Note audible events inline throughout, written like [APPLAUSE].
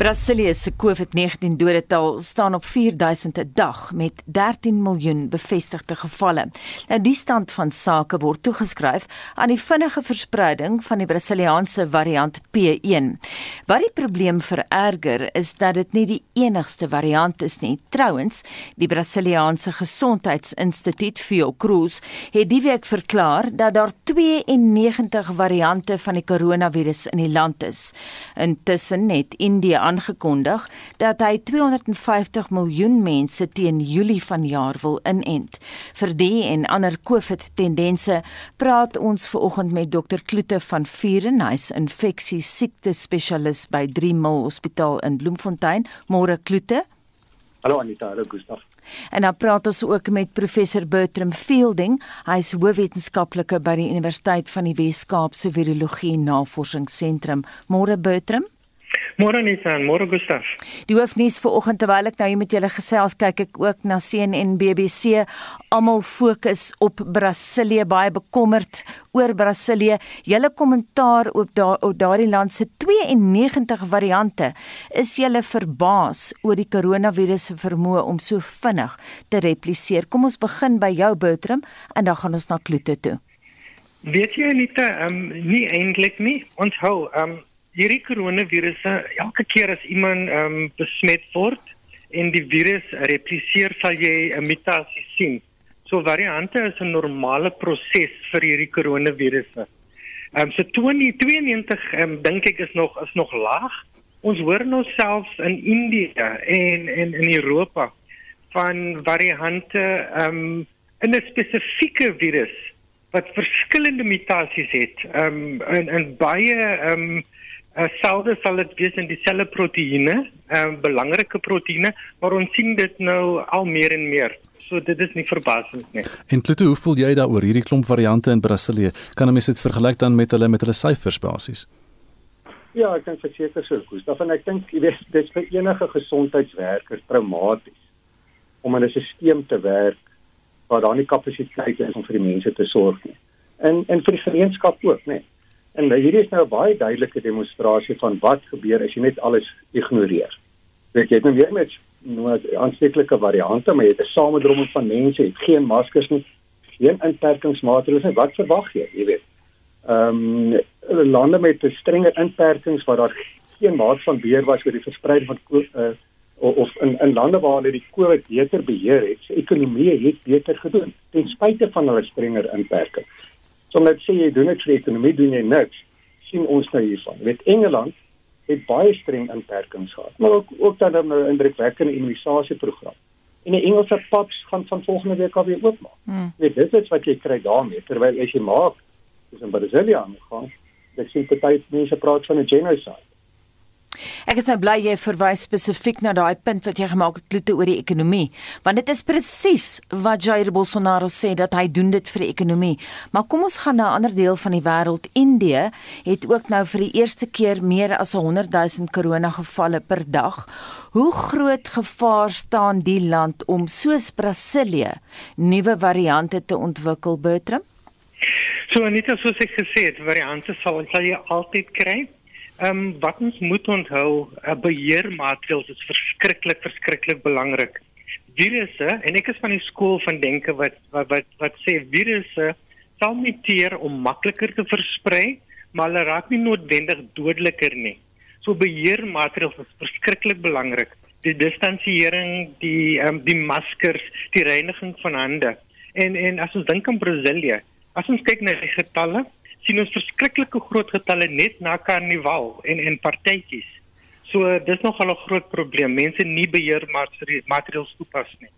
Brasilië se COVID-19 dodetal staan op 4000 'n dag met 13 miljoen bevestigde gevalle. Nou die stand van sake word toegeskryf aan die vinnige verspreiding van die Brasiliaanse variant P1. Wat die probleem vererger is dat dit nie die enigste variant is nie. Trouwens, die Brasiliaanse Gesondheidsinstituut Fiocruz het die week verklaar dat daar 92 variante van die koronavirus in die land is. Intussen het India aangekondig dat hy 250 miljoen mense teen Julie vanjaar wil inent. Vir die en ander COVID tendense praat ons veraloggend met Dr Kloete van Vuren, hy's infeksie siekte spesialis by 3 Mil Hospitaal in Bloemfontein. Môre Kloete. Hallo Anita, hallo Gustaf. En dan praat ons ook met professor Bertram Fielding. Hy is hoofwetenskaplike by die Universiteit van die Wes-Kaap se Virologie Navorsingsentrum. Môre Bertram. Môre Nissan, môre Gustaf. Die hoofnuus vanoggend terwyl ek nou hier met julle gesels kyk ek ook na CNN BBC. Almal fokus op Brasilië, baie bekommerd oor Brasilië. Julle kommentaar op daar op daardie land se 92 variante. Is julle verbaas oor die koronavirus se vermoë om so vinnig te repliseer? Kom ons begin by jou Bertram en dan gaan ons na Kloete toe. Weet jy Anita, um, nie eintlik nie. Ons hou um hierdie koronavirusse elke keer as iemand ehm um, besmet word en die virus repliseer sal jy 'n mutasie sien. So variante is 'n normale proses vir hierdie koronavirusse. Ehm um, so 2092 ehm um, dink ek is nog is nog laag. Ons hoor nou selfs in Indië en en in Europa van variante ehm um, in 'n spesifieke virus wat verskillende mutasies het. Ehm um, in in baie ehm um, Uh, selde sal dit wees in dieselfde proteïene, ehm uh, belangrike proteïene, maar ons sien dit nou al meer en meer. So dit is nie verbasend nie. En Kluto, hoe voel jy daaroor hierdie klomp variante in Brasilië? Kan 'n mens dit vergelyk dan met hulle met hulle syfers basies? Ja, ek kan verseker so goed. Daarvan ek dink jy weet dit vir enige gesondheidswerker traumaties om in 'n stelsel te werk waar daar nie kapasiteit is om vir die mense te sorg nie. En en vir die gemeenskap ook, nee. En hierdie is nou 'n baie duidelike demonstrasie van wat gebeur as jy net alles ignoreer. Weet jy, jy het nou weer met nou aansteeklike variante, maar jy het 'n samedromming van mense, het geen maskers nie, geen inperkingsmaatreëls nie. Wat verwag jy, jy weet? Ehm um, lande met strenger inperkings waar daar geen maat van beheer was oor die verspreiding van uh, of in in lande waar hulle die COVID beter beheer het, se ekonomie het beter gedoen ten spyte van hulle strenger inperkings. So net sê jy doen dit vir ekonomie doen jy niks sien ons nou hiervan. Jy weet Engeland het baie streng inperkings gehad, maar ook ook dan 'n nou indrukwekkende immunisasieprogram. En die Engelse pubs gaan van volgende week af weer oopmaak. Hmm. Jy weet dit is wat jy kry daarmee terwyl as jy maak soos in Brasilië aangaan, dan sien party mense praat van 'n genocide. Ek is nou bly jy verwys spesifiek na daai punt wat jy gemaak het klote oor die ekonomie, want dit is presies wat Jair Bolsonaro sê dat hy doen dit vir die ekonomie. Maar kom ons gaan na 'n ander deel van die wêreld. Indië het ook nou vir die eerste keer meer as 100 000 koronagevalle per dag. Hoe groot gevaar staan die land om soos Brasilië nuwe variante te ontwikkel, Bertram? So net soos ek gesê het, variante sal jy altyd kry. Ehm um, wat ons moet onthou, 'n beheermaatreëls is verskriklik verskriklik belangrik. Virusse en ek is van die skool van denke wat wat wat, wat sê virusse sal muteer om makliker te versprei, maar hulle raak nie noodwendig dodeliker nie. So beheermaatreëls is verskriklik belangrik. Die distansiering, die ehm um, die maskers, die reiniging van hande. En en as ons dink aan Brasilië, as ons kyk na die getalle, sien ons verskriklike groot getalle net na karnaval en en partytjies. So dis nogal 'n groot probleem. Mense nie beheer maatreëls toepas nie.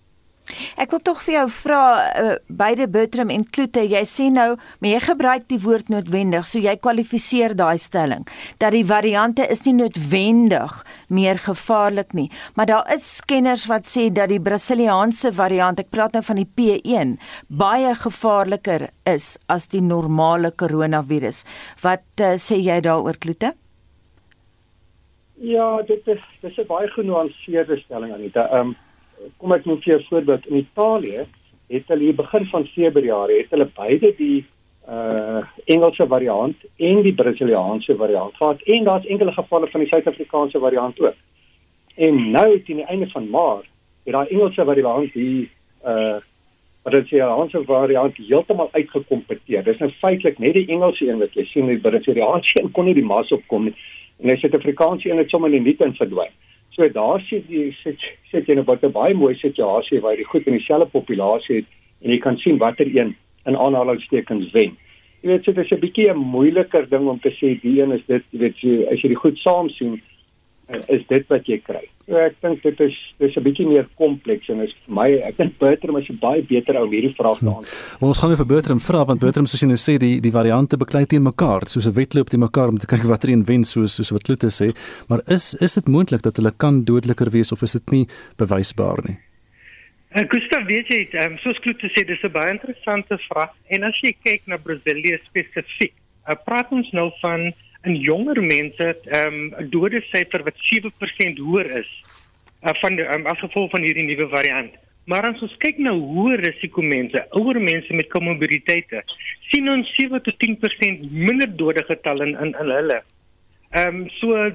Ek wil tog vir jou vra uh, beide Bertram en Kloete, jy sê nou, maar jy gebruik die woord noodwendig, so jy kwalifiseer daai stelling dat die variante is nie noodwendig meer gevaarlik nie, maar daar is kenners wat sê dat die Brasiliaanse variant, ek praat nou van die P1, baie gevaarliker is as die normale koronavirus. Wat uh, sê jy daaroor Kloete? Ja, dit is dis 'n baie genuanceerde stelling Anita. Ehm um, kom ek noem vir 'n voorbeeld in Italië het hulle hier begin van Februarie het hulle beide die uh Engelse variant en die Brasiliaanse variant gehad en daar's enkele gevalle van die Suid-Afrikaanse variant ook. En nou teen die einde van Maart het daai Engelse variant die uh Brasiliaanse variant heeltemal uitgekompeteer. Dis nou feitelik net die Engelse een wat jy sien, die Brasiliaanse een kon nie die mas opkom nie. En die Suid-Afrikaanse een het sommer net in verdwyn. So daar sit jy sit sit jy by 'n baie mooi situasie waar jy goed in dieselfde populasie het en jy kan sien watter een in aanhalingstekens wen. Jy weet so dit is 'n bietjie 'n moeiliker ding om te sê die een is dit, jy weet jy as jy dit goed saam sien is dit wat jy kry. So ek dink dit is dis 'n bietjie meer kompleks en is vir my ek dink Bertram is 'n baie beter ou om hierdie vraag te antwoord. Hmm. Ons gaan vir Bertram vra want Bertram soos jy nou sê die die variante beklei teen mekaar soos 'n wedloop teen mekaar om te kyk watter een wen soos soos wat Kloete sê, maar is is dit moontlik dat hulle kan dodeliker wees of is dit nie bewysbaar nie? Uh, Gustav weet jy, um, soos Kloete sê, dis 'n baie interessante vraag en as jy kyk na Brasilië spesifiek, uh, praat ons nou van in jonger mense ehm um, dodesyfer wat 7% hoër is uh, van um, as gevolg van hierdie nuwe variant. Maar as ons kyk na hoë risiko mense, ouer mense met komorbiditeite, sien ons 7 tot 10% minder dode getal in in, in hulle. Ehm um, so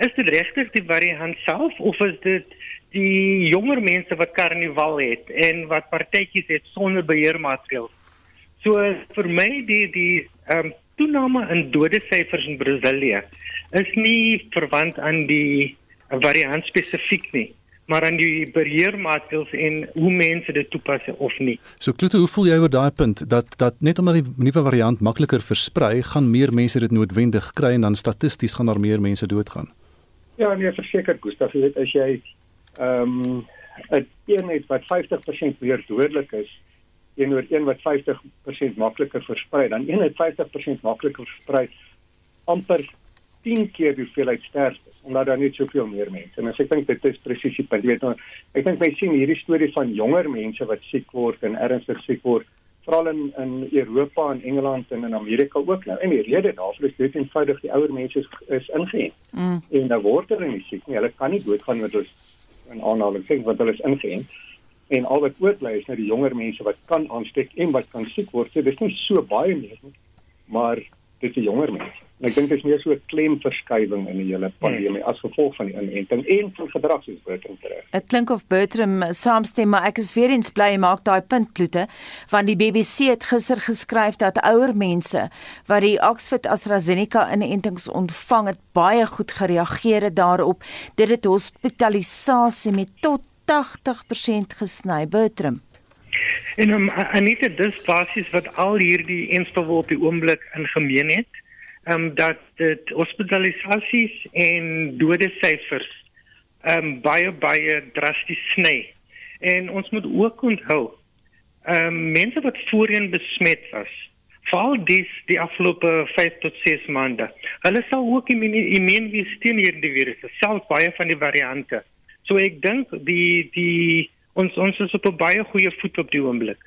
is dit regtig die variant self of is dit die jonger mense wat karnaval het en wat partytjies het sonder beheermaatreëls? So vir my die die ehm um, toename in dodesyfers in Brasilië is nie verwant aan die variant spesifiek nie maar aan die beheermaatreëls en hoe mense dit toepas of nie. So Kloete, hoe voel jy oor daai punt dat dat net omdat die nuwe variant makliker versprei, gaan meer mense dit noodwendig kry en dan statisties gaan daar meer mense doodgaan? Ja, nee, verseker Gustaf, jy weet as jy ehm um, 'n eenheid wat 50% meer dodelik is, teenoor een wat 50% makliker versprei, dan een wat 50% makliker versprei amper 10 keer die hoeveelheid sterftes omdat daar net soveel meer mense. En as ek dink dit is presies die punt. Weet nou, ek dink mense sien hierdie storie van jonger mense wat siek word en ernstig siek word veral in in Europa en Engeland en in Amerika ook nou. En die rede daarvoor is dit eenvoudig die ouer mense is, is ingeënt. Mm. En dan word hulle nie siek nie. Hulle kan nie doodgaan met ons in aanhalingstekens want hulle is ingeënt en al wat oorbly is nou die jonger mense wat kan aansteek en wat kan siek word. So dis nie so baie meer nie, maar dit is die jonger mense. En ek dink dit is meer so 'n klemverskywing in die hele pandemie as gevolg van die inenting en van gedrag soos Bertram reg. Dit klink of Bertram saamstem, maar ek is weer eens bly maak daai punt kloete, want die BBC het gister geskryf dat ouer mense wat die Oxford AstraZeneca inentings ontvang het, baie goed gereageer het daarop. Dit het hospitalisasie met tot 80% gesny Bertram. En um, Anita dis basies wat al hierdie enstowwe op die oomblik in gemeen het, ehm um, dat dit hospitalisasies en dodesyfers ehm um, baie baie drasties sny. En ons moet ook onthou, ehm um, mense wat voorheen besmet was, veral dis die afgelope 5 tot 6 maande, hulle sal ook immuunwees teen hierdie virus, selfs baie van die variante. So ek dink die die ons ons is op 'n baie goeie voet op die oomblik.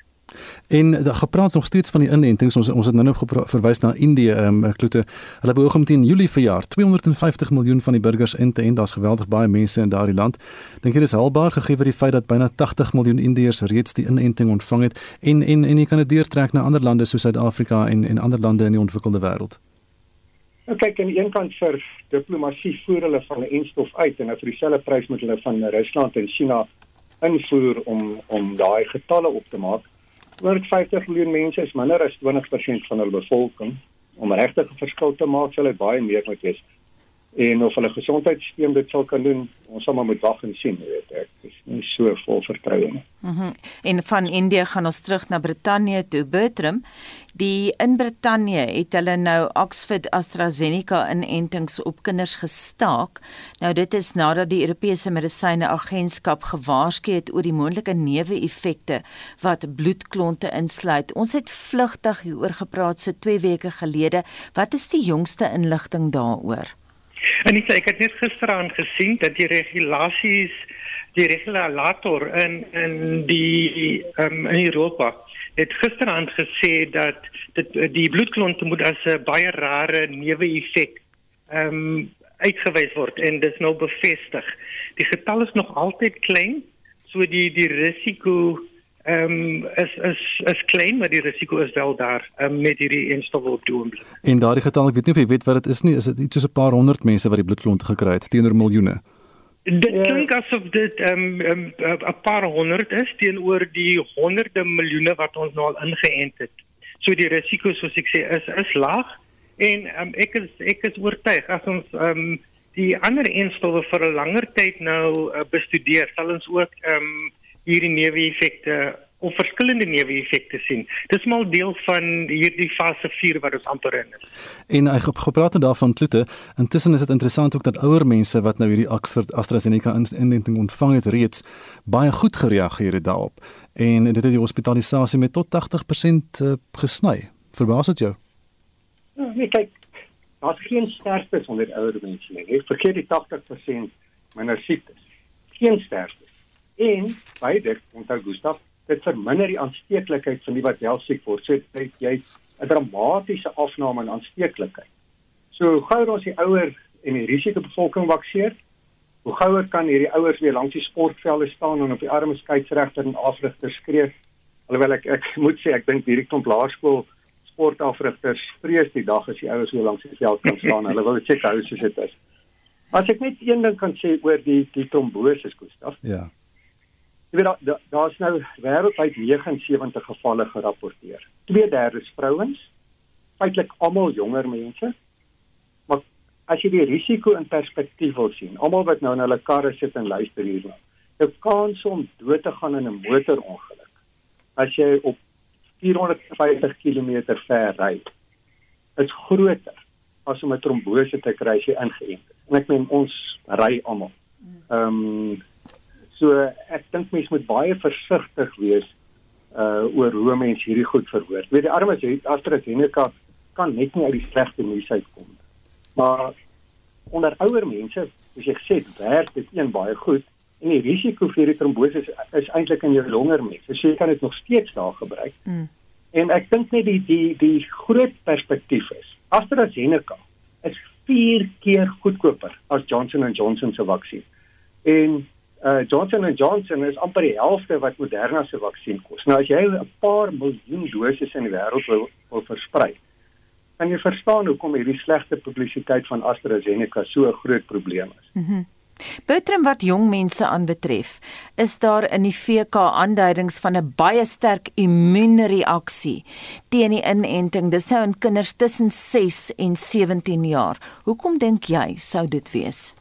En daar gepraat nog steeds van die inentings. Ons ons het nou nog verwys na Indië, ehm um, klote. Hulle beoog om teen Julie verjaar 250 miljoen van die burgers in te en daar's geweldig baie mense in daardie land. Dink jy dis haalbaar gegee vir die feit dat byna 80 miljoen Indiërs reeds die inenting ontvang het en en en jy kan dit deurtrek na ander lande soos Suid-Afrika en en ander lande in die ontwikkelde wêreld? Nou kyk aan die een kant vir diplomatie voer hulle van 'n enstof uit en nou vir dieselfde prys moet hulle van Rusland en China invoer om om daai getalle op te maak. Oor 50 miljoen mense is minder as 20% van hul bevolking. Om regtig 'n verskil te maak, sal dit baie meer moet wees en of hulle gesondheidstelsel dit sal kan doen ons sal maar moet wag en sien weet ek is nie so vol vertroue nie. Mm en van Indië gaan ons terug na Brittanje toe Bertram die in Brittanje het hulle nou Oxford AstraZeneca inentings op kinders gestaak. Nou dit is nadat die Europese Medisyne Agentskap gewaarsku het oor die moontlike neeweffekte wat bloedklonte insluit. Ons het vlugtig hieroor gepraat so 2 weke gelede. Wat is die jongste inligting daaroor? En ek, ek het net gisteraand gesien dat die regulasies die regulator in in die um, in Europa het gisteraand gesê dat dit die bloedklonte moet as 'n baie rare neeweffek ehm um, uitgewys word en dit is nou bevestig. Die getal is nog altyd klein, so die die risiko ehm um, is is is klein maar die risiko is wel daar um, met hierdie enstowwe op die oomblik. En daardie getal, ek weet nie of jy weet wat dit is nie, is dit iets soos 'n paar honderd mense wat die bloedklont gekry het teenoor miljoene? Dit ja. klink asof dit ehm um, 'n um, paar honderd is teenoor die honderde miljoene wat ons nou al ingeënt het. So die risiko soos ek sê is is laag en um, ek is ek is oortuig as ons ehm um, die ander enstowwe vir 'n langer tyd nou uh, bestudeer, sal ons ook ehm um, hierdie neeweffekte of verskillende neeweffekte sien. Dis mal deel van hierdie fase 4 wat ons amper in is. En hy het gepraat daarvan klote. Intussen is dit interessant ook dat ouer mense wat nou hierdie AstraZeneca inenting ontvang het reeds baie goed gereageer het daarop. En dit het die hospitalisasie met tot 80% eh, gesny. Verbaas dit jou? Ja, nee, kyk, daar's geen sterftes onder ouer mense nie. Vergeet die 80% minder siektes. Geen sterftes. En beide, onthou Gustaf, dit verminder die aansteeklikheid van die wat wel siek word. So dit jy 'n dramatiese afname in aansteeklikheid. So gouer ons die ouer en die risikobevolking vakseer, hoe gouer kan hierdie ouers weer langs die sportvelde staan en op die arme skeieregter en afrigters skree. Alhoewel ek ek moet sê ek dink hierdie klomp laerskool sportafrigters vrees die dag as die ouers weer langs die veld kan staan. Hulle wil check hoe dit is. As ek net een ding kan sê oor die die trombose, Gustaf. Ja. Jy weet daar's da, da nou wêreldwyd 79 gevalle gerapporteer. 2/3 is vrouens, feitelik almal jonger mense. Maar as jy die risiko in perspektief wil sien, almal wat nou in hulle karre sit en luister hierna, jou kans om dood te gaan in 'n motorongeluk as jy op 450 km ver ry, is groter as om 'n trombose te kry as jy ingeënt is. En ek meen ons ry almal. Ehm um, So ek dink mense moet baie versigtig wees uh oor hoe mense hierdie goed verwoord. Weet die armes AstraZeneca kan net nie uit die slegte nuus uitkom. Maar onder ouer mense, soos jy gesê het, werk dit een baie goed en die risiko vir die trombose is, is eintlik in jou longer mense. So jy kan dit nog steeds daar gebruik. Mm. En ek dink net die die die groot perspektief is AstraZeneca is 4 keer goedkoper as Johnson & Johnson se vaksin. En uh, Johnson & Johnson is amper die helfte wat Moderna se vaksin kos. Nou as jy 'n paar miljoen doses in die wêreld wil, wil versprei, kan jy verstaan hoekom hierdie slegte publisiteit van AstraZeneca so 'n groot probleem is. Mhm. Mm Betrem wat jong mense aanbetref, is daar in die VK aanduidings van 'n baie sterk immuunreaksie teen die inenting. Dis nou in kinders tussen 6 en 17 jaar. Hoekom dink jy sou dit wees?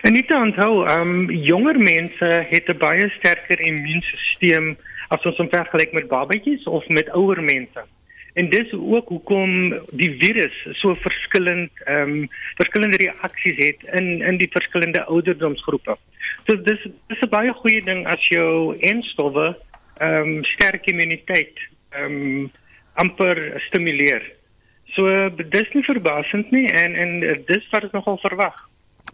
En te onthou, ehm um, jonger mense het 'n baie sterker immuunstelsel as ons vergelyk met babatjies of met ouer mense. En dis ook hoekom die virus so verskillend ehm um, verskillende reaksies het in in die verskillende ouderdomsgroepe. So dis dis 'n baie goeie ding as jou enstowwe ehm um, sterk immuniteit ehm um, amper stimuleer. So dis nie verbasend nie en en dis wat ek nogal verwag.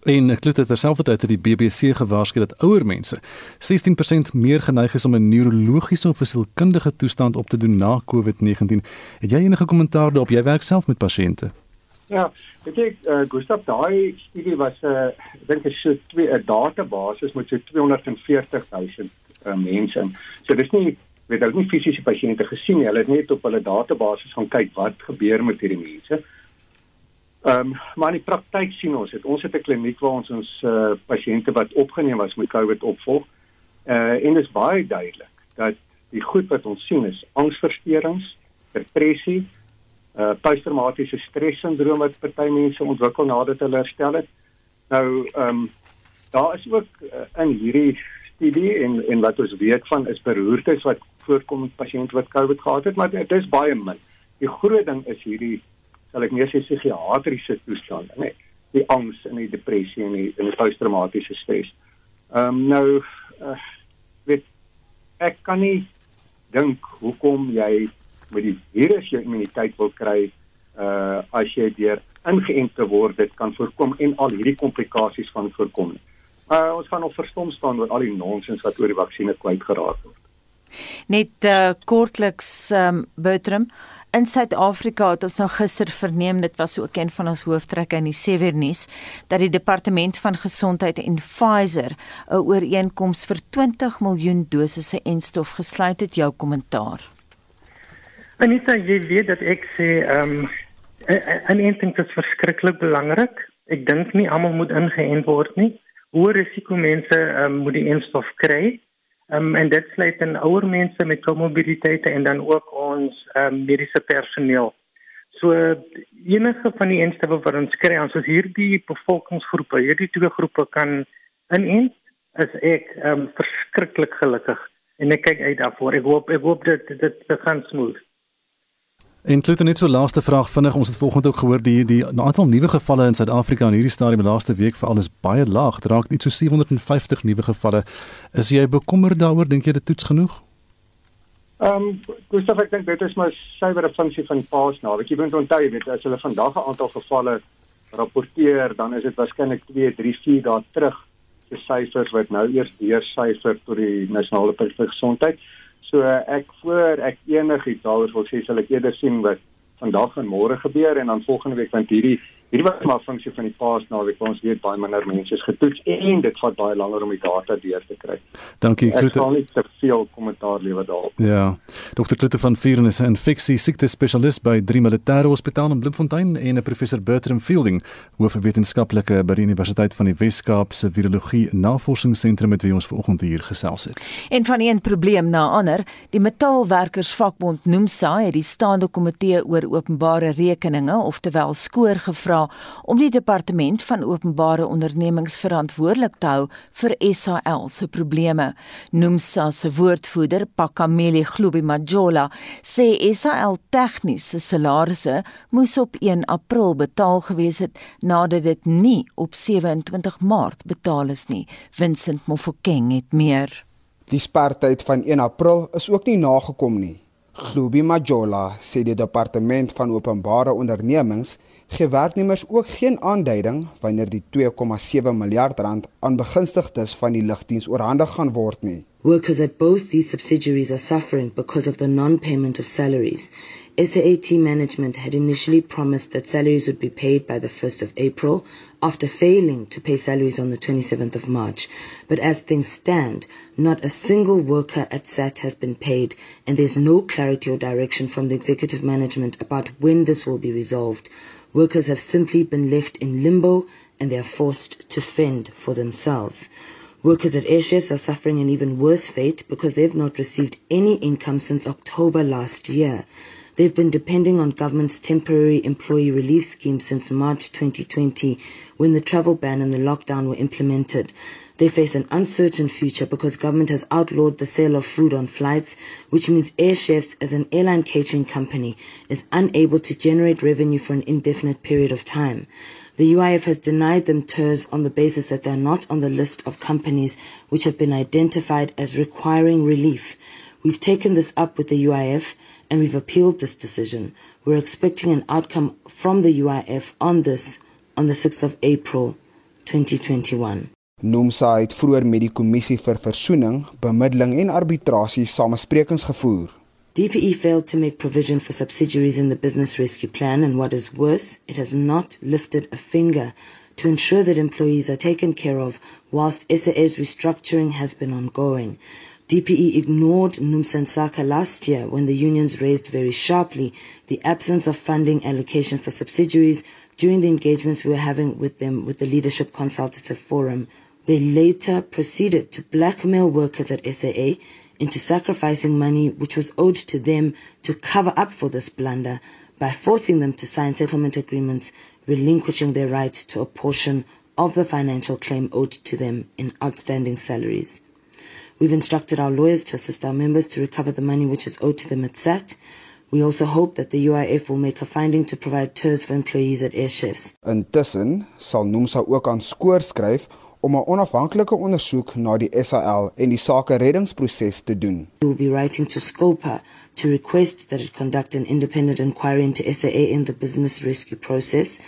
En ek glo dit terselfdertyd het die BBC gewaarsku dat ouer mense 16% meer geneig is om 'n neurologiese of sielkundige toestand op te doen na COVID-19. Het jy enige kommentaar daarop? Jy werk self met pasiënte. Ja, ek dink uh, Gustav daai studie was 'n uh, ek dink 'n so 'n database met so 240 000 uh, mense. So dis nie weet hulle nie fisiese pasiënte gesien nie. Hulle het net op hulle database gaan kyk wat gebeur met hierdie mense. Ehm um, maar in die praktyk sien ons dit. Ons het 'n kliniek waar ons ons uh, pasiënte wat opgeneem was met COVID opvolg. Uh en dit is baie duidelik dat die goed wat ons sien is angsversteurings, depressie, uh posttraumatiese stressindroom wat party mense ontwikkel nadat hulle herstel het. Nou ehm um, daar is ook uh, in hierdie studie en en wat ons weet van is beroertes wat voorkom met pasiënte wat COVID gehad het, maar dit is baie min. Die groot ding is hierdie sal ek meer sê psigiatriese toestande, nê. Die angs en die depressie en die, die posttraumatiese stres. Ehm um, nou uh, weet ek kan nie dink hoekom jy met die virus jou immuniteit wil kry uh as jy deur ingeënt te word dit kan voorkom en al hierdie komplikasies van voorkom. Uh ons gaan nog verstom staan oor al die nonsens wat oor die vaksines kwyt geraak word. Net uh, kortliks um, Bertram In Suid-Afrika het ons nou gister verneem dit was ook een van ons hooftrekke in die Sewernuus dat die departement van gesondheid en Pfizer 'n ooreenkoms vir 20 miljoen dosisse en stof gesluit het jou kommentaar. Anita, jy weet dat ek sê ehm um, en een ding is verskriklik belangrik. Ek dink nie almal moet ingeënt word nie. Hoe risiko mense um, moet die enstof kry. Um, en dit sluit in ouer mense met komorbiditeite en dan ook ons um, mediese personeel. So enige van die enstowwe wat ons kry, ons is hierdie bevolkingsgroepe, hierdie twee groepe kan inent, is ek um, verskriklik gelukkig en ek kyk uit daarvoor. Ek hoop ek hoop dit dit, dit gaan smooth. En klute net so laaste vraag vinnig. Ons het volgende ook gehoor die die aantal nuwe gevalle in Suid-Afrika in hierdie stadium laaste week veral is baie laag. Draak iets so 750 nuwe gevalle. Is jy bekommerd daaroor? Dink jy dit toets genoeg? Ehm um, Gustav ek dink dit is maar suiwer 'n funksie van paas nou. Jy moet onthou weet as hulle vandag 'n aantal gevalle rapporteer dan is dit waarskynlik 2 3 4 dae terug se syfers wat nou eers deur syfer tot die nasionale gesondheid So ek voor ek enigiets daaroor wil sê sal ek eerder sien wat vandag en môre gebeur en dan volgende week want hierdie hierdie was maar funksie van die paasnaweek ons weet baie minder mense is getoets en dit vat baie langer om die data deur te kry. Dankie Kloete. Ek sal nie te veel kommentaar lewer daarop. Ja. Dr. Kloete van Vieren is 'n infeksie siekte spesialist by Drie Militêre Hospitaal in Bloemfontein en 'n professor Bertram Fielding, hoofwetenskaplike by die Universiteit van die Wes-Kaap se Virologie Navorsingsentrum met wie ons vanoggend hier gesels het. En van een probleem na ander, die Metaalwerkersvakbond NUMSA het die staande komitee oor openbare rekeninge, oftewel skoor gevra om die departement van openbare ondernemings verantwoordelik te hou vir SAL se probleme. Nomsa se woordvoerder, Pakameli Globi Majola, sê SAL tegniese salarisse moes op 1 April betaal gewees het nadat dit nie op 27 Maart betaal is nie. Vincent Mofokeng het meer. Die sperdatum van 1 April is ook nie nagekom nie. Globi Majola sê die departement van openbare ondernemings gee werknemers ook geen aanduiding wanneer die 2,7 miljard rand aan begunstigdes van die lugdiens oorhandig gaan word nie. Workers at both these subsidiaries are suffering because of the non-payment of salaries. SAAT management had initially promised that salaries would be paid by the 1st of April after failing to pay salaries on the 27th of March. But as things stand, not a single worker at SAT has been paid and there's no clarity or direction from the executive management about when this will be resolved. Workers have simply been left in limbo and they are forced to fend for themselves. Workers at airships are suffering an even worse fate because they've not received any income since October last year. They've been depending on government's temporary employee relief scheme since March 2020 when the travel ban and the lockdown were implemented. They face an uncertain future because government has outlawed the sale of food on flights, which means air chefs as an airline catering company is unable to generate revenue for an indefinite period of time. The UIF has denied them TERS on the basis that they are not on the list of companies which have been identified as requiring relief. We've taken this up with the UIF and we've appealed this decision. We're expecting an outcome from the UIF on this on the 6th of April 2021. Nomsa het vroeër met die kommissie vir versoening, bemiddeling en arbitrasie samesprekings gevoer. DPE failed to make provision for subsidiaries in the business rescue plan and what is worse, it has not lifted a finger to ensure that employees are taken care of whilst SAA's restructuring has been ongoing. DPE ignored Numsansaka last year when the unions raised very sharply the absence of funding allocation for subsidiaries during the engagements we were having with them with the Leadership Consultative Forum. They later proceeded to blackmail workers at SAA into sacrificing money which was owed to them to cover up for this blunder by forcing them to sign settlement agreements relinquishing their right to a portion of the financial claim owed to them in outstanding salaries. We've instructed our lawyers to assist our members to recover the money which is owed to them at SAT. We also hope that the UIF will make a finding to provide tours for employees at airships. Intussen sal Nomsa ook aan skoor skryf om 'n onafhanklike ondersoek na die SAL en die sake reddingsproses te doen. We will be writing to Scopa to request that it conduct an independent inquiry into SAA in the business rescue process.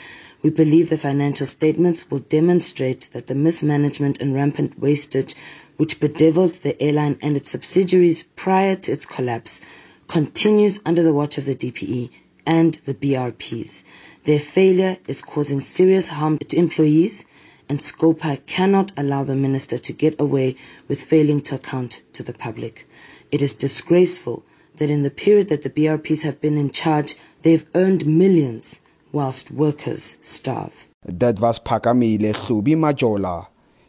We believe the financial statements will demonstrate that the mismanagement and rampant wastage which bedeviled the airline and its subsidiaries prior to its collapse continues under the watch of the DPE and the BRPs. Their failure is causing serious harm to employees, and SCOPA cannot allow the minister to get away with failing to account to the public. It is disgraceful that in the period that the BRPs have been in charge, they've earned millions whilst workers starve. Dit was Pakamile Hlubi Majola,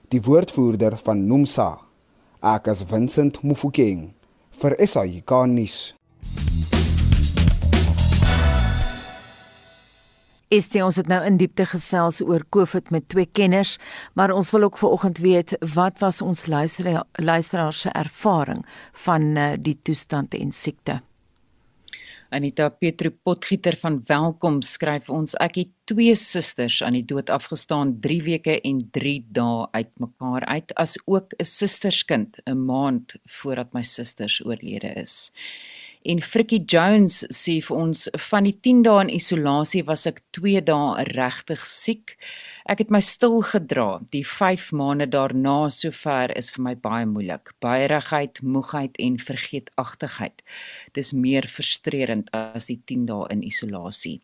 die woordvoerder van NUMSA. Ek is Vincent Mufokeng vir SAK nuus. Estie ons het nou in diepte gesels oor COVID met twee kenners, maar ons wil ook vanoggend weet wat was ons luisteraar luisteraars se ervaring van uh, die toestand en siekte. Anita Petro Potgieter van Welkom skryf ons ek het twee susters aan die dood afgestaan 3 weke en 3 dae uitmekaar uit as ook 'n susterskind 'n maand voordat my susters oorlede is. En Frikkie Jones sê vir ons van die 10 dae in isolasie was ek 2 dae regtig siek. Ek het my stil gedra. Die 5 maande daarna sover is vir my baie moeilik. Baierigheid, moegheid en vergeetachtigheid. Dis meer frustrerend as die 10 dae in isolasie.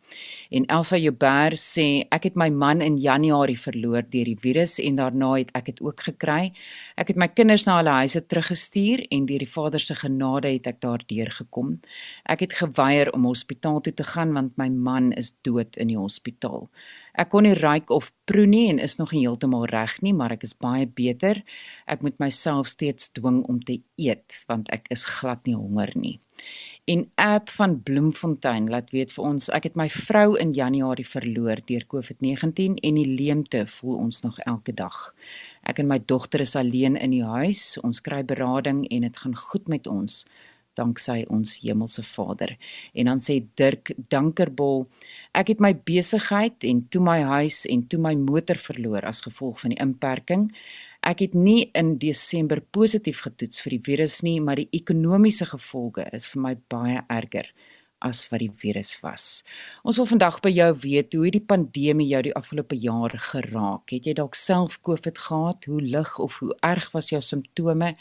En Elsa Joubert sê ek het my man in Januarie verloor deur die virus en daarna het ek dit ook gekry. Ek het my kinders na hulle huise teruggestuur en deur die Vader se genade het ek daardeur gekom. Ek het geweier om hospitaal toe te gaan want my man is dood in die hospitaal. Ek kon nie ruik of proe nie en is nog nie heeltemal reg nie, maar ek is baie beter. Ek moet myself steeds dwing om te eet want ek is glad nie honger nie. En app van Bloemfontein laat weet vir ons ek het my vrou in Januarie verloor deur COVID-19 en die leemte voel ons nog elke dag. Ek en my dogter is alleen in die huis. Ons kry berading en dit gaan goed met ons danksy ons hemelse Vader. En dan sê Dirk Dankerbol, ek het my besigheid en toe my huis en toe my motor verloor as gevolg van die inperking. Ek het nie in Desember positief getoets vir die virus nie, maar die ekonomiese gevolge is vir my baie erger as wat die virus was. Ons wil vandag by jou weet hoe die pandemie jou die afgelope jaar geraak. Het jy dalk self COVID gehad? Hoe lig of hoe erg was jou simptome?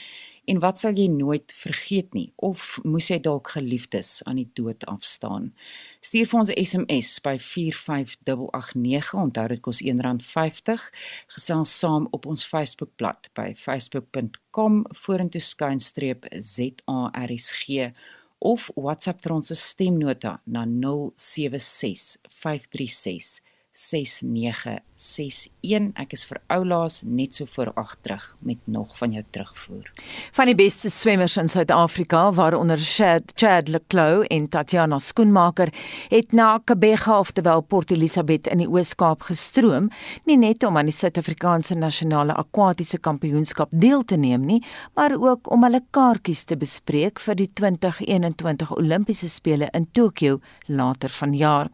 En wat sal jy nooit vergeet nie of moes jy dalk geliefdes aan die dood afstaan? Stuur vir ons 'n SMS by 45889. Onthou dit kos R1.50. Gesels saam op ons Facebookblad by facebook.com vorentoe skynstreep ZARSG of WhatsApp vir ons stemnota na 076 536 6961. Ek is vir oulaas net so voor 8 terug met nog van jou terugvoer. Van die beste swemmers in Suid-Afrika, waaronder Chad, Chad Leclou en Tatiana Skoenmaker, het na Kabega ofterwel Port Elizabeth in die Oos-Kaap gestroom, nie net om aan die Suid-Afrikaanse nasionale akwatiese kampioenskap deel te neem nie, maar ook om hulle kaartjies te bespreek vir die 2021 Olimpiese spele in Tokio later vanjaar.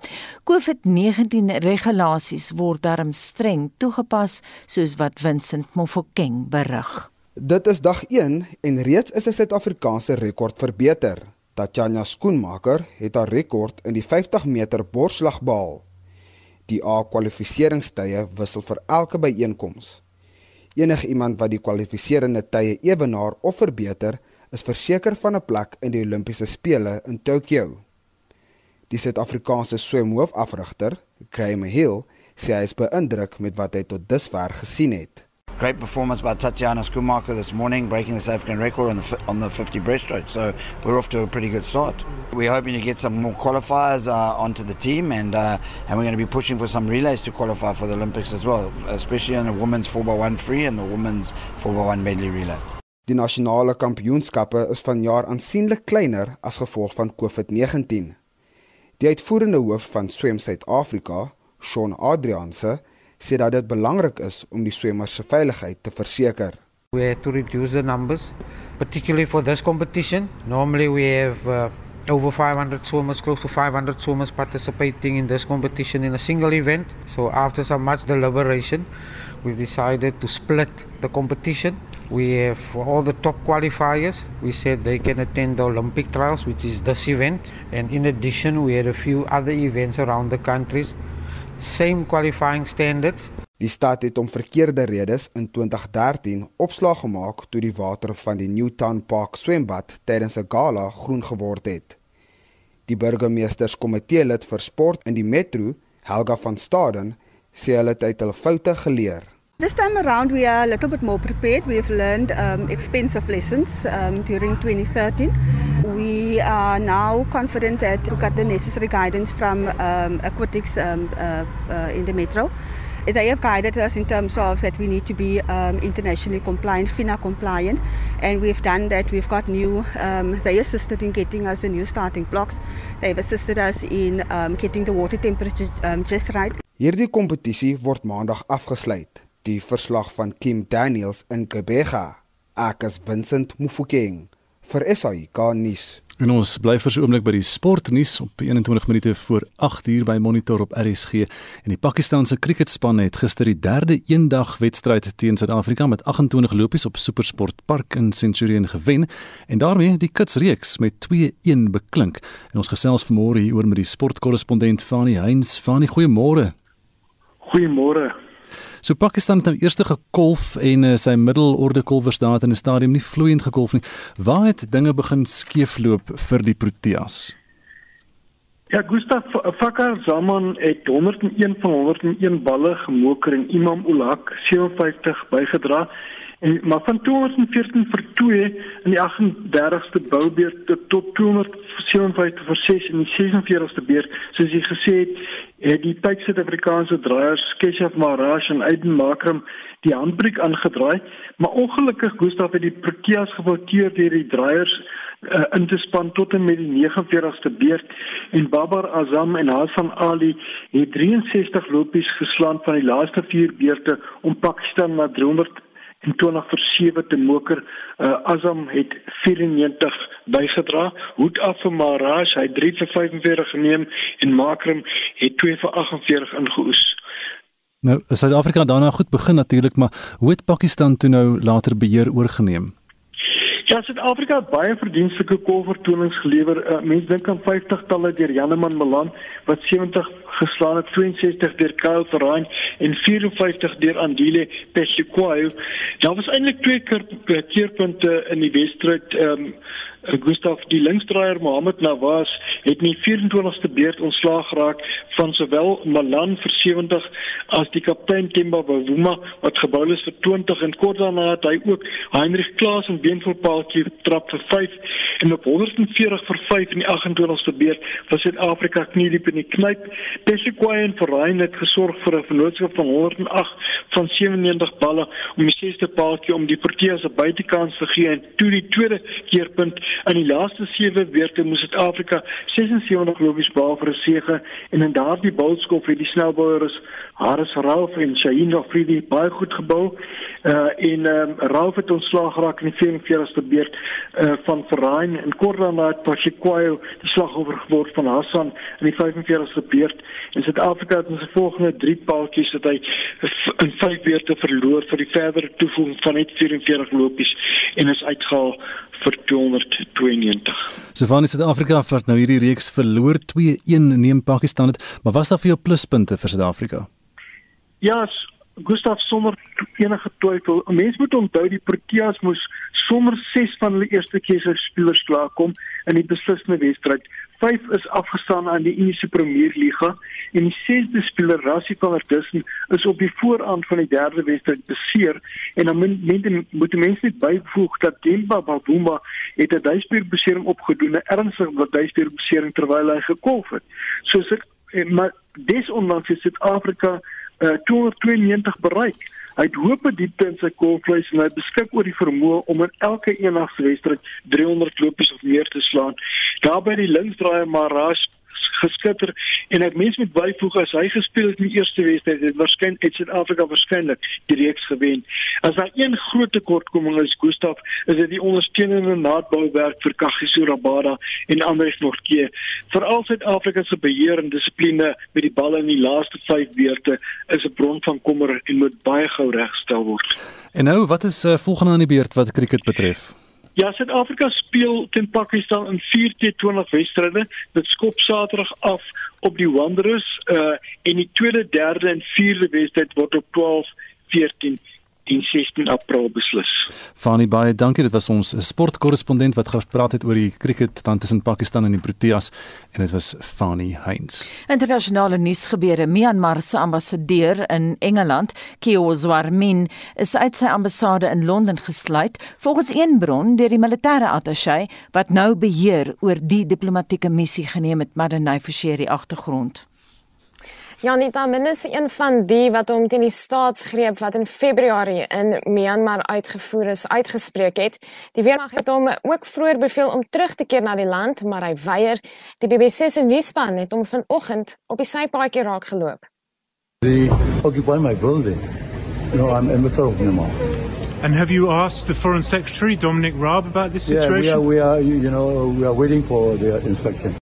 COVID-19 regulasies word darm streng toegepas soos wat Vincent Mofokeng berig. Dit is dag 1 en reeds is 'n Suid-Afrikaanse rekord verbeter. Tatjana Skoenmaker het haar rekord in die 50 meter borslag behaal. Die A-kwalifikasionstye wissel vir elke byeenkoms. Enige iemand wat die kwalifiserende tye ewenaar of verbeter, is verseker van 'n plek in die Olimpiese spele in Tokio. Die Suid-Afrikaanse swemhoofafrigter, Graham Hill, sê hy is beïndruk met wat hy tot dusver gesien het. Great performance by Tatiana Skumaker this morning, breaking the South African record on the on the 50 breaststroke. So we're off to a pretty good start. We're hoping to get some more qualifiers uh, onto the team, and uh, and we're going to be pushing for some relays to qualify for the Olympics as well, especially in the women's 4x1 free and the women's 4x1 medley relay. Die nasionale kampioenskappe is vanjaar aansienlik kleiner as gevolg van COVID-19. Die uitvoerende hoof van Swem Suid-Afrika, Shaun Adrianse, sê dat dit belangrik is om die swemmers se veiligheid te verseker. We had to reduce the numbers, particularly for this competition. Normally we have uh, over 500 swimmers, close to 500 swimmers participating in this competition in a single event. So after some much deliberation, we decided to split the competition We have for all the top qualifiers, we said they can attend the Olympic trials, which is this event. And in addition, we had a few other events around the countries, same qualifying standards. Die stad het om verkeerde redes in 2013 opslag gemaak toe die water van die Newtown Park swembad tydens 'n gala groen geword het. Die burgemeesterskomitee lid vir sport in die metro, Helga van Staden, sê hulle het uit hulle foute geleer. This time around, we are a little bit more prepared. We have learned um, expensive lessons um, during 2013. We are now confident that we got the necessary guidance from um, aquatics um, uh, uh, in the metro. They have guided us in terms of that we need to be um, internationally compliant, FINA compliant, and we've done that. We've got new, um, they assisted in getting us the new starting blocks. They've assisted us in um, getting the water temperature um, just right. Hierdie word maandag afgesluit. Die verslag van Kim Daniels in Kebega. Ek is Vincent Mufokeng vir SAK nuus. En ons bly vir 'n oomblik by die sportnuus op 21 minute voor 8 uur by Monitor op RSG. En die Pakistanse kriketspan het gister die derde eendag wedstryd teen Suid-Afrika met 28 lopies op Supersport Park in Centurion gewen en daarmee die kitsreeks met 2-1 beklink. En ons gesels vanmôre hier oor met die sportkorrespondent Fani Heinz. Fani, goeiemôre. Goeiemôre. So Pakistan het nou eers gekolf en uh, sy middelorde kolwers daar in 'n stadium nie vloeiend gekolf nie. Waar het dinge begin skeefloop vir die Proteas? Ja, Gustav Fakar Zaman het 101 van 101 balle gemoker en Imam Ulhaq 57 bygedra. En maar van 214 vir 2 in die 38ste boubeurt tot 257 vir 6 in die 46ste beurt, soos jy gesê het, het die tyd Suid-Afrikaanse draaiers Keshav Maharaj en Aiden Makram die handbreek aangedraai, maar ongelukkig Gustaf het die Proteas gefouteer deur die draaiers uh, in te span tot en met die 49ste beurt. En Babar Azam en Hassan Ali het 63 lopies geslaan van die laaste 4 beurte om Pakistan na 300 en 20 vir 7 te moker. Uh, Azam het 94 bygedra. Hoed af vir Maharaj, hy 3 vir 45 geneem en Makram het 2 vir 48 ingeoes. Nou, Suid-Afrika daarna goed begin natuurlik, maar hoe het Pakistan toe nou later beheer oorgeneem? Ja, Suid-Afrika het baie verdienstelike kolvertonings gelewer. Uh, Mense dink aan 50 talle deur Janeman Malan wat 70 geslaan het, 62 deur Kyle Terrain en 54 deur Andile Pesikwayo. Daar was eintlik twee keer keerpunte in die wedstryd. Ehm um, Gustav die linksdraaier Mohammed Nawaz het in die 24ste beurt ontslaag geraak van sowel Malan vir 70 as die kaptein Temba Bavuma wat gebou is vir 20 en kort daarna het hy ook Heinrich Klaas en beenvoetpaaltjie trap vir 5 en op 140 vir 5 in die 28ste beurt was Suid-Afrika kniediep in die knyp. Pesikwayo en Verrein het gesorg vir 'n vennootskap van 108 van 97 balle om die sesde paaltjie om die Proteas 'n buitekans te gee en toe die tweede keerpunt In die laaste 7 weke moes Suid-Afrika 76 lopies behaal vir 'n sege en in daardie boulskof het die snelbouers Haris Rauf en Shaheen Afridi baie goed gebou. Uh en um, Rauf het ontslaag geraak in die 44ste beurt uh van Verrain en kort daarna het Pashikwayo die slagoffer geword van Hassan in die 45ste beurt. En Suid-Afrika het in sy volgende 3 paaltjies dat hy in 5 beurte verloor vir die verdere toevoeging van net 44 lopies en is uitgehaal vir 292. So van Suid-Afrika wat nou hierdie reeks verloor 2-1 neem Pakistan het, maar was daar vir jou pluspunte vir Suid-Afrika? Ja, Gustav sommer enige twyfel. Mense moet onthou die Proteas moes sommer 6 van hulle eerste keuse spelers klaarkom in die beslissende wedstryd. 5 is afgestaan aan die Indiese Premier Liga en die 6de speler Rassie van der Dussen is op die vooraand van die derde wedstryd beseer en dan moet moet mense net byvoeg dat Demba Babuma het 'n duisbeerbesering opgedoen, 'n ernstige duisbeerbesering terwyl hy gekolf het. So sit maar desondanks is Suid-Afrika uh, eh, 292 bereik. Hy het hoop op diepte in sy kolvleis en hy beskik oor die vermoë om in elke eendagswedstryd 300 lopies of meer te slaan. Daarby die linksdraaier Maras geskitter en ek mens met byvoeg as hy gespeel het in die eerste wedstryd het waarskynlik het Suid-Afrika waarskynlik die reeks gewen. As daar een groot tekortkoming is Gustaf, is dit die ondersteunende naadbouwerk vir Kagiso Rabada en Andries Nortjie. Veral Suid-Afrika se beheer en dissipline met die bal in die laaste 5 beurte is 'n bron van kommer en moet baie gou reggestel word. En nou, wat is uh, volgende aan die beurt wat cricket betref? Ja, Suid-Afrika speel teen Pakistan in 4-20 wedstryde. Dit skop Saterdag af op die Wanderers uh en die tweede, derde en vierde wedstryd word op 12, 14 en 16 April beslis. Fani baie dankie. Dit was ons sportkorrespondent wat gepraat het oor die cricket dan tussen Pakistan en die Proteas en dit was Fani Heinz. Internasionale nuusgebeure: Myanmar se ambassadeur in Engeland, Keo Zwarmin, is uit sy ambassade in Londen gesluit, volgens een bron deur die militêre attaché wat nou beheer oor die diplomatieke missie geneem het, Madanai Forsheri die agtergrond. Janita Minus een van die wat hom teen die staatsgreep wat in Februarie in Myanmar uitgevoer is uitgespreek het. Die weermag het hom ook vroeër beveel om terug te keer na die land, maar hy weier. Die BBC se nuusspan het hom vanoggend op die sypaadjie raak geloop. They occupy my building. You know, I'm emissary of Myanmar. And have you asked the Foreign Secretary Dominic Raab about this situation? Yeah, we are, we are, you know, we are waiting for their inspection.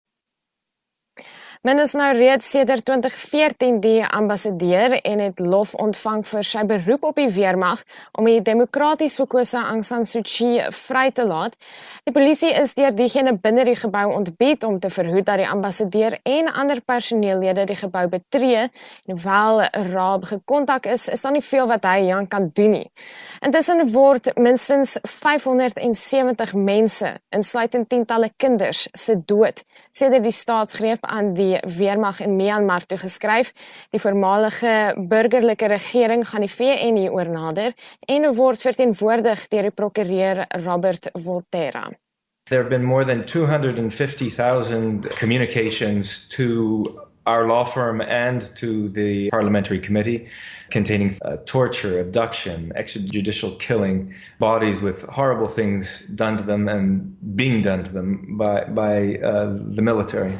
Men is nou reeds sedert 2014 die ambassadeur en het lof ontvang vir sy beroep op die weermag om die demokraties verkose Aung San Suu Kyi vry te laat. Die polisie is deur diegene binne die gebou ontbied om te verhoed dat die ambassadeur en ander personeellede die gebou betree. En hoewel Raab gekontak is, is daar nie veel wat hy aan kan doen nie. Intussen word minstens 570 mense, insluitend tientalle kinders, se dood sedert die staatsgreep aan die die weermag in Myanmar toegeskryf. Die voormalige burgerlike regering gaan die VN hieroor nader en word verteenwoordig deur die prokureur Robert Volterra. There have been more than 250,000 communications to our law firm and to the parliamentary committee containing uh, torture, abduction, extrajudicial killing, bodies with horrible things done to them and being done to them by, by uh, the military.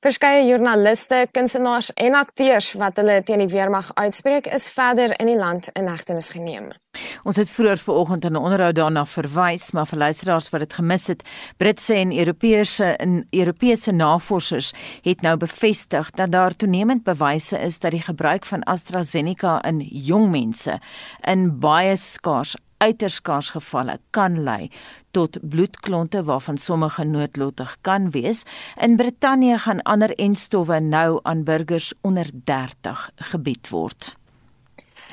Verskeie joernaliste, kunstenaars en akteurs wat hulle teen die weermag uitspreek, is verder in die land in hegtenis geneem. Ons het vroeër vanoggend in 'n onderhoud daarna verwys, maar vir luisteraars wat dit gemis het, Britse en Europese in Europese navorsers het nou bevestig dat daar toenemend bewyse is dat die gebruik van AstraZeneca in jong mense in baie skaars uiters skaars gevalle kan lei tot bloedklonte waarvan sommige noodlottig kan wees. In Brittanje gaan ander enstowwe nou aan burgers onder 30 gebied word.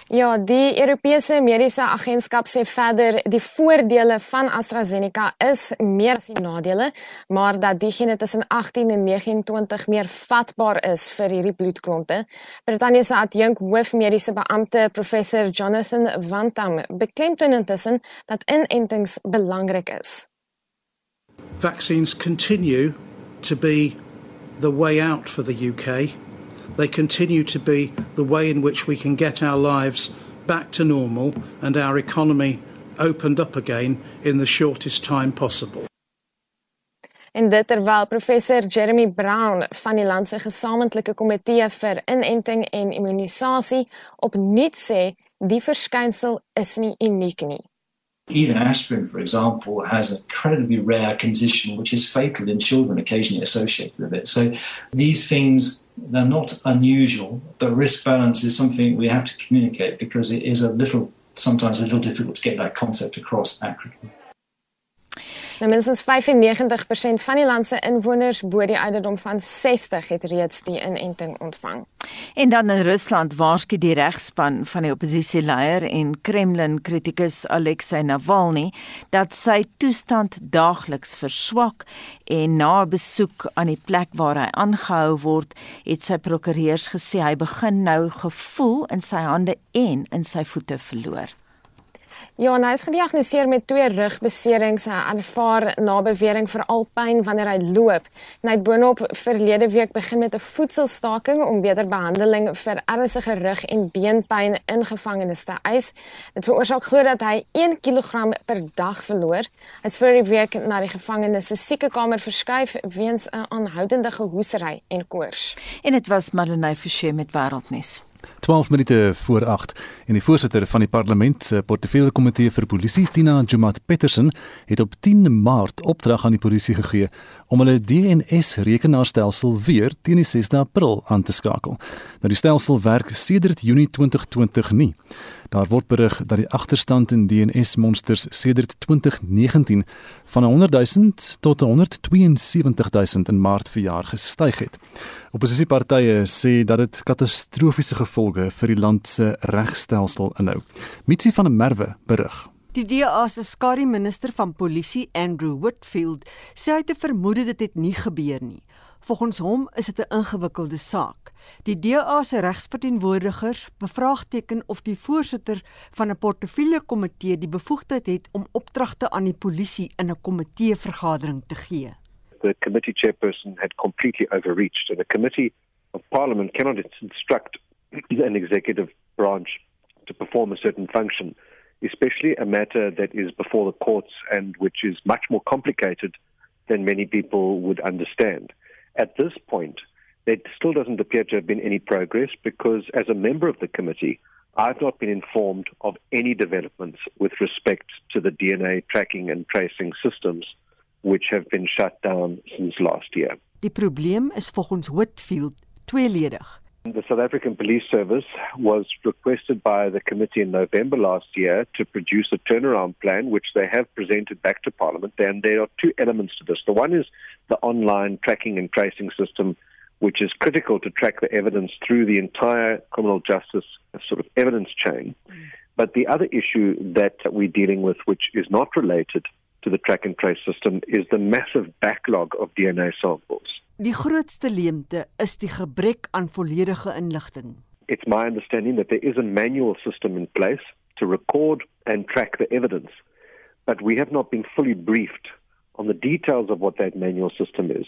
Ja, die Europese Mediese Agentskap sê verder die voordele van AstraZeneca is meer as die nadele, maar dat diegene tussen 18 en 29 meer vatbaar is vir hierdie bloedklonte. Brittanje se adjunk hoofmediese beampte professor Jonathan Vantam beklemtoon intussen dat inentings belangrik is. Vaccines continue to be the way out for the UK they continue to be the way in which we can get our lives back to normal and our economy opened up again in the shortest time possible. En dit terwyl professor Jeremy Brown van die land se gesamentlike komitee vir inenting en immunisasie opnuut sê die verskynsel is nie uniek nie. Even aspirin, for example, has a incredibly rare condition which is fatal in children, occasionally associated with it. So these things, they're not unusual, but risk balance is something we have to communicate because it is a little, sometimes a little difficult to get that concept across accurately. Nou minstens 95% van die land se inwoners bo die ouderdom van 60 het reeds die inenting ontvang. En dan in Rusland waarsku die regspan van die oppositieleier en Kremlin kritikus Alexei Navalny dat sy toestand daagliks verswak en na 'n besoek aan die plek waar hy aangehou word, het sy prokureurs gesê hy begin nou gevoel in sy hande en in sy voete verloor. Ja, hy is gediagnoseer met twee rugbeserings en aanvaar na bewering vir alpyn wanneer hy loop. Hy het boonop verlede week begin met 'n voedselstaking om beter behandeling vir ernstige rug- en beenpyn in gevangenes te eis. Dit veroorsaak glo dat hy 1 kg per dag verloor. Hy is vir die week na die gevangenes se siekekamer verskuif weens 'n aanhoudende gehoesery en koors. En dit was Marlenae Forsie met wêreldnuus. 12 minute voor 8 en die voorsitter van die parlement se portefeulje komitee vir polisie Tina Jumat Petersen het op 10 Maart opdrag aan die polisie gegee om hulle DNS rekenaarstelsel weer teen die 6de April aan te skakel. Nou die stelsel werk sedert Junie 2020 nie. Daar word berig dat die agterstand in DNS monsters sedert 2019 van 100 000 tot 172 000 in Maart verjaar gestyg het. Opposisiepartye sê dat dit katastrofiese gevolge vir die land se regstelsel inhou. Mitsi van der Merwe berig. Die DA se skare minister van polisie, Andrew Whitfield, sê hy het 'n vermoede dit het nie gebeur nie. Volgens hom is dit 'n ingewikkelde saak. Die DA se regsverteenwoordigers bevraagteken of die voorsitter van 'n portefeulje komitee die bevoegdheid het om opdragte aan die polisie in 'n komitee vergadering te gee. The committee chairperson had completely overreached and the committee of parliament cannot instruct [CLEARS THROAT] an executive branch to perform a certain function especially a matter that is before the courts and which is much more complicated than many people would understand. At this point, there still doesn't appear to have been any progress because, as a member of the committee, I've not been informed of any developments with respect to the DNA tracking and tracing systems which have been shut down since last year. Die probleem is volgens Whitfield tweeledig. The South African Police Service was requested by the committee in November last year to produce a turnaround plan, which they have presented back to Parliament. And there are two elements to this. The one is the online tracking and tracing system, which is critical to track the evidence through the entire criminal justice sort of evidence chain. But the other issue that we're dealing with, which is not related to the track and trace system, is the massive backlog of DNA samples. Die grootste leemte is die gebrek aan volledige inligting. It's my understanding that there is a manual system in place to record and track the evidence, but we have not been fully briefed on the details of what that manual system is.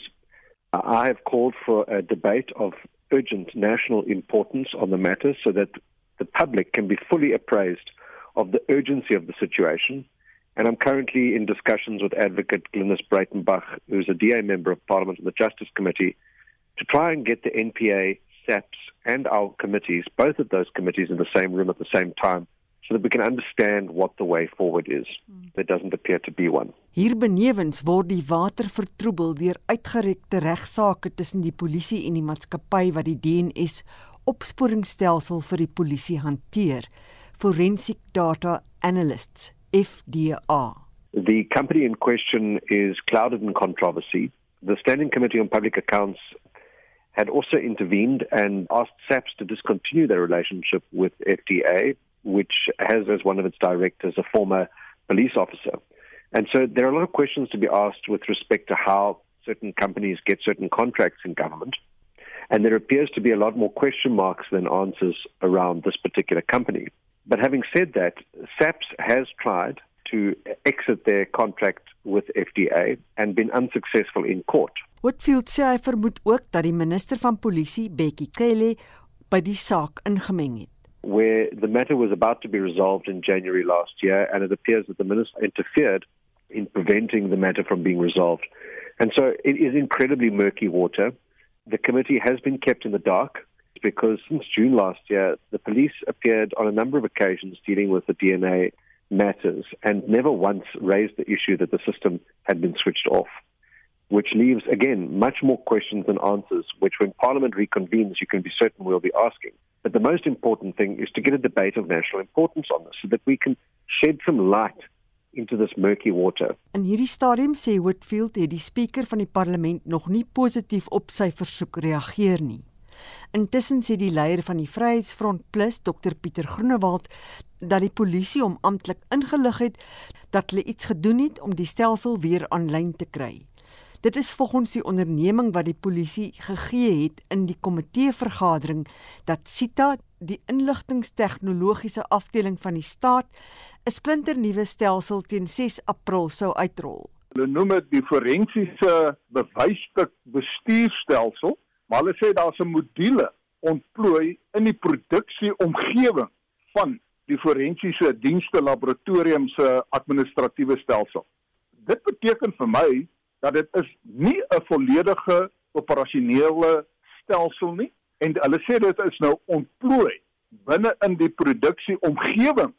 Uh, I have called for a debate of urgent national importance on the matter so that the public can be fully appraised of the urgency of the situation And I'm currently in discussions with Advocate Glynis Breitenbach, who's a DA member of Parliament on the Justice Committee, to try and get the NPA, SAPS, and our committees, both of those committees, in the same room at the same time, so that we can understand what the way forward is. There doesn't appear to be one. Hier benewens word die water vertroebel deur uitgerekte regsaake tussen die polisie en die maatskappy wat die DNS opsporingsstelsel vir die polisie hanteer. Forensic Data Analysts FDR. The company in question is clouded in controversy. The Standing Committee on Public Accounts had also intervened and asked SAPS to discontinue their relationship with FDA, which has as one of its directors a former police officer. And so there are a lot of questions to be asked with respect to how certain companies get certain contracts in government. And there appears to be a lot more question marks than answers around this particular company. But having said that, SAPS has tried to exit their contract with FDA and been unsuccessful in court. Whitfield sê hy vermoed ook dat die minister van polisie, Bekkie Cele, by die saak ingemeng het. Where the matter was about to be resolved in January last year and it appears that the minister interfered in preventing the matter from being resolved. And so it is incredibly murky water. The committee has been kept in the dark because since June last year, the police appeared on a number of occasions dealing with the DNA matters and never once raised the issue that the system had been switched off, which leaves, again, much more questions than answers, which when Parliament reconvenes, you can be certain we'll be asking. But the most important thing is to get a debate of national importance on this so that we can shed some light into this murky water. In hierdie stadium sê Whitfield het die spreker van die parlement nog nie positief op sy versoek reageer nie. Intussen sê die leier van die Vryheidsfront Plus, Dr Pieter Groenewald, dat die polisie hom amptelik ingelig het dat hulle iets gedoen het om die stelsel weer aanlyn te kry. Dit is volgens die onderneming wat die polisie gegee het in die komitee vergadering dat Sita, die inligtingstegnologiese afdeling van die staat, 'n splinternuwe stelsel teen 6 April sou uitrol. Hulle noem dit die forensiese bewysstuk bestuurstelsel Maar hulle sê daar's 'n module ontplooi in die produksieomgewing van die forensiese dienste laboratorium se administratiewe stelsel. Dit beteken vir my dat dit is nie 'n volledige operasionele stelsel nie en hulle sê dit is nou ontplooi binne in die produksieomgewing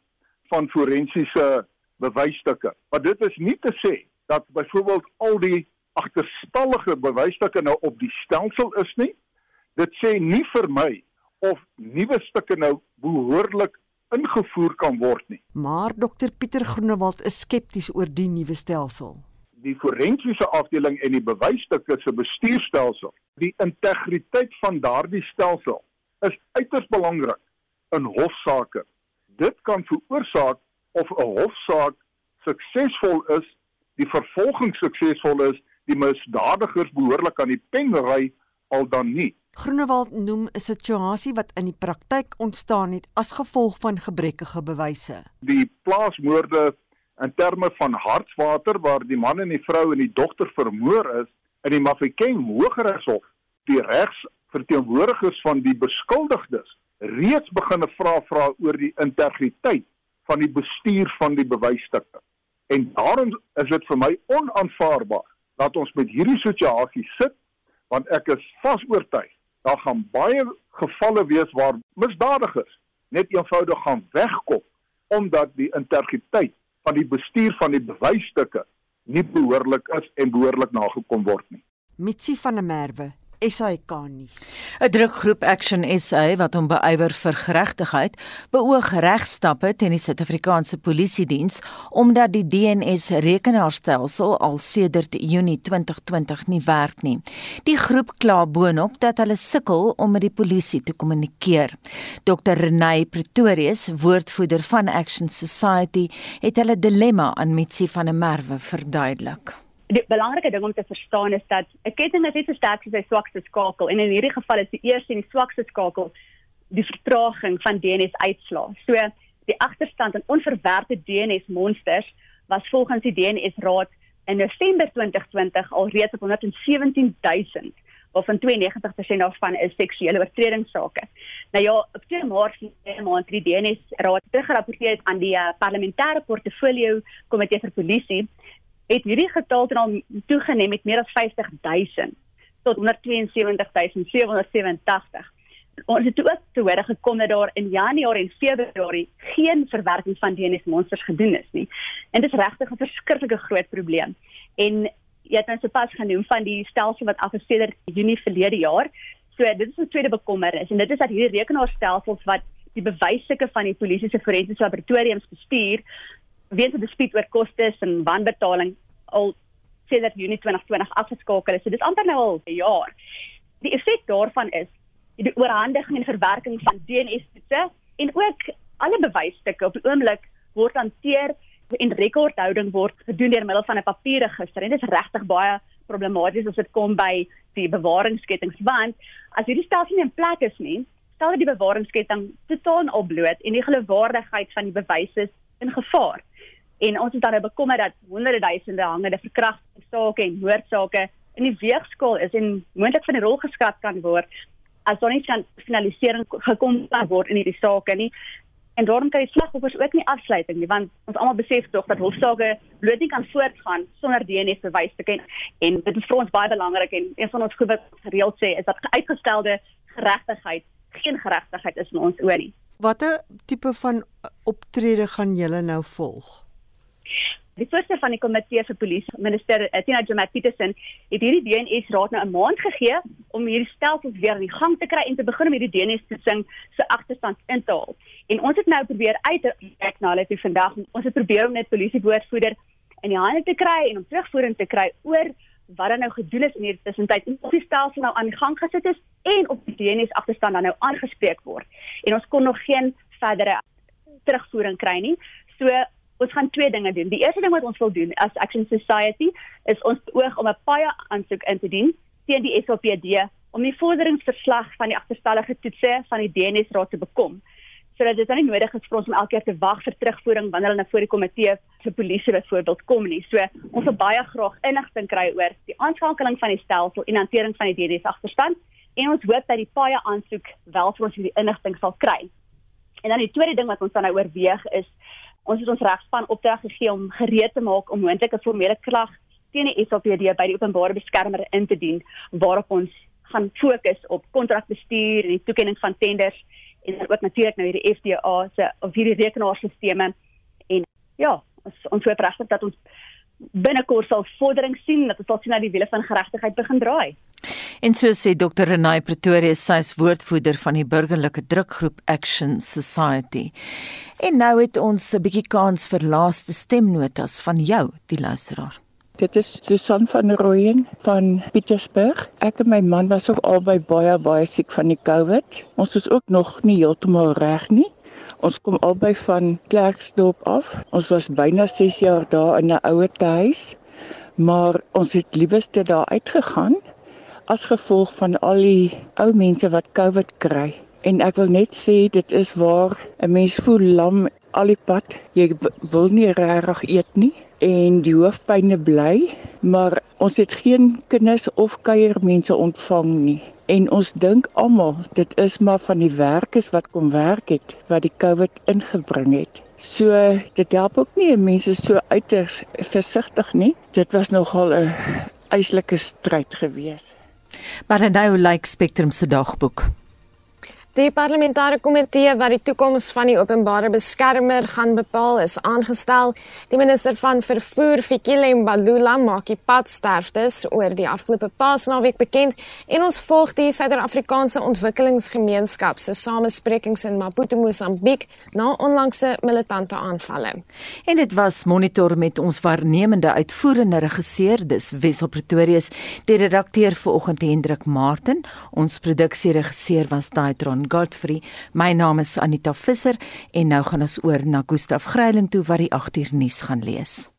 van forensiese bewysstukke. Maar dit is nie te sê dat byvoorbeeld al die agterstallige bewysstukke nou op die stelsel is nie. Dit sê nie vir my of nuwe stukke nou behoorlik ingevoer kan word nie. Maar dokter Pieter Groenewald is skepties oor die nuwe stelsel. Die forensiese afdeling en die bewysstukke se bestuurstelsel, die integriteit van daardie stelsel is uiters belangrik in hofsaake. Dit kan veroorsaak of 'n hofsaak suksesvol is, die vervolging suksesvol is, die misdadigers behoorlik aan die pen ry al dan nie. Groenewald noem 'n situasie wat in die praktyk ontstaan het as gevolg van gebrekkige bewyse. Die plaasmoorde in terme van hartswater waar die man en die vrou en die dogter vermoor is in die Mafeking Hooggeregshof, die regsverteenwoordigers van die beskuldigdes reeds begine vra vra oor die integriteit van die bestuur van die bewysstukke. En daarom is dit vir my onaanvaarbaar dat ons met hierdie situasie sit want ek is vas oortuig daar gaan baie gevalle wees waar misdadigers net eenvoudig gaan wegkom omdat die integriteit van die bestuur van die bewysstukke nie behoorlik is en behoorlik nagekom word nie. Mitsi van der Merwe SAK nuus. 'n Drukgroep Action SA wat hom beywer vir geregtigheid, beoog regstappe teen die Suid-Afrikaanse Polisie Diens omdat die DNS rekenaarstelsel al sedert Junie 2020 nie werk nie. Die groep kla boonop dat hulle sukkel om met die polisie te kommunikeer. Dr Renay Pretorius, woordvoerder van Action Society, het hulle dilemma aan Mitsi van der Merwe verduidelik die belangrike ding om te verstaan is dat 'n ketting is net so sterk soos sy swakste skakel en in hierdie geval is die eerste en die swakste skakel die vertraging van DNS uitslaa. So die agterstand en onverwerkte DNS monsters was volgens die DNS raad in November 2020 al reeds op 117000 waarvan 92% daarvan is seksuele oortredingssake. Nou ja, op 2 Maart hierdie maand het die DNS raad teruggerapporteer aan die uh, parlementêre portfolio komitee vir polisie het hierdie getal dan al toegeneem met meer as 50000 tot 172787. Ons het ook te hore gekom dat daar in Januarie en Februarie geen verwerking van DNS monsters gedoen is nie. En dit is regtig 'n verskriklike groot probleem. En jy het nou sopas genoem van die stelsel wat afgeseder Junie verlede jaar. So dit is 'n tweede bekommernis en dit is dat hierdie rekenaarstelsels wat die bewysstukke van die polisie se forensiese laboratoriums bestuur weens 'n dispuut oor kostes en wanbetaling al sedert Junie 2020 afgeskakel is. So dis amper nou al 'n jaar. Die effek daarvan is die oorhandiging en verwerking van DNA-toetse en ook alle bewysstukke op die oomblik word hanteer en rekordhouding word gedoen deur middel van 'n papierregister en dit is regtig baie problematies as dit kom by die bewaringsketting want as hierdie stelsel nie in plek is nie, stel dit die bewaringsketting totaal op bloot en die geloofwaardigheid van die bewyse in gevaar en ons is dan nou bekommer dat honderde duisende hangende verkrachtingssake en moordsake in die weegskaal is en moontlik van die rol geskat kan word as daar nie kan finalisering gekom word in hierdie sake nie. En daarom kan die slagoffers ook nie afsluiting nie want ons almal besef tog dat hofsaake bloot nie kan voortgaan sonder DNS bewys te ken. En dit is vir ons baie belangrik en een van ons goed wat gereeld sê is dat uitgestelde geregtigheid geen geregtigheid is in ons oor nie. Watter tipe van optrede gaan julle nou volg? Die voorsteur van die komitee vir polisie, minister uh, Tina Jomat Petersen, het hierdie DNS raad nou 'n maand gegee om hierdie stelsels weer in die gang te kry en te begin om hierdie DNS te sing se agterstand in te haal. En ons het nou probeer uitreik na hulle toe vandag. Ons het probeer om net polisie woordvoerder in die hande te kry en om terugvoering te kry oor wat dan nou gedoen is in hierdie tussentyd en of die stelsel nou aan die gang gesit is en of die DNS agterstand dan nou aangespreek word. En ons kon nog geen verdere terugvoering kry nie. So ons gaan twee dinge doen. Die eerste ding wat ons wil doen as Action Society is ons oog om 'n paie aansoek in te dien teen die SAPD om die vorderingsverslag van die agterstallige toetse van die DNS raad te bekom sodat dit nie nodig is vir ons om elke keer te wag vir terugvoering wanneer hulle na voor die komitee vir polisie byvoorbeeld kom nie. So ons wil baie graag inligting kry oor die aanskakeling van die stelsel en hantering van die DNS agterstand en ons hoop dat die paie aansoek wel vir ons hierdie inligting sal kry. En dan die tweede ding wat ons dan nou oorweeg is Ons het ons regspan opdrag gegee om gereed te maak om moontlike formele klag teen die SAPD by die openbare beskermer in te dien waarop ons gaan fokus op kontrakbestuur en die toekenning van tenders en dan ook natuurlik nou hierdie FDA se of hierdie rekenaarstelsels en ja, ons ons hoop regtig dat ons binnekort sal vordering sien dat ons sal sien dat die wiele van geregtigheid begin draai. En so sê Dr Renay Pretoria, sy is woordvoerder van die burgerlike drukgroep Action Society. En nou het ons 'n bietjie kans vir laaste stemnotas van jou, die luisteraar. Dit is Susan van Rooyen van Pietersburg. Ek en my man was ook albei baie baie siek van die COVID. Ons is ook nog nie heeltemal reg nie. Ons kom albei van Klerksdorp af. Ons was byna 6 jaar daar in 'n ouer huis, maar ons het lieweste daar uitgegaan as gevolg van al die ou mense wat COVID kry. En ek wil net sê dit is waar 'n mens voel lam al die pad. Jy wil nie regtig eet nie en die hoofpynne bly, maar ons het geen kinders of kuiermense ontvang nie. En ons dink almal dit is maar van die werkers wat kom werk het wat die COVID ingebring het. So dit help ook nie mense so uiters versigtig nie. Dit was nogal 'n eislike stryd geweest. Maar nou lyk like Spectrum se dagboek. Die parlementêre komitee wat die toekoms van die openbare beskermer gaan bepaal is aangestel. Die minister van vervoer, Fikile Mbalula, maak die padsterftes oor die afgelope Paasnaweek bekend en ons volg die Suider-Afrikaanse Ontwikkelingsgemeenskap se samesprekings in Maputo, Mosambiek na onlangse militante aanvalle. En dit was monitor met ons waarnemende uitvoerende regisseur, dis Wessel Pretorius, die redakteur vanoggend Hendrik Martin, ons produksieregisseur was Daitron Godfrey. My naam is Anita Visser en nou gaan ons oor na Gustaf Greiling toe wat die 8uur nuus gaan lees.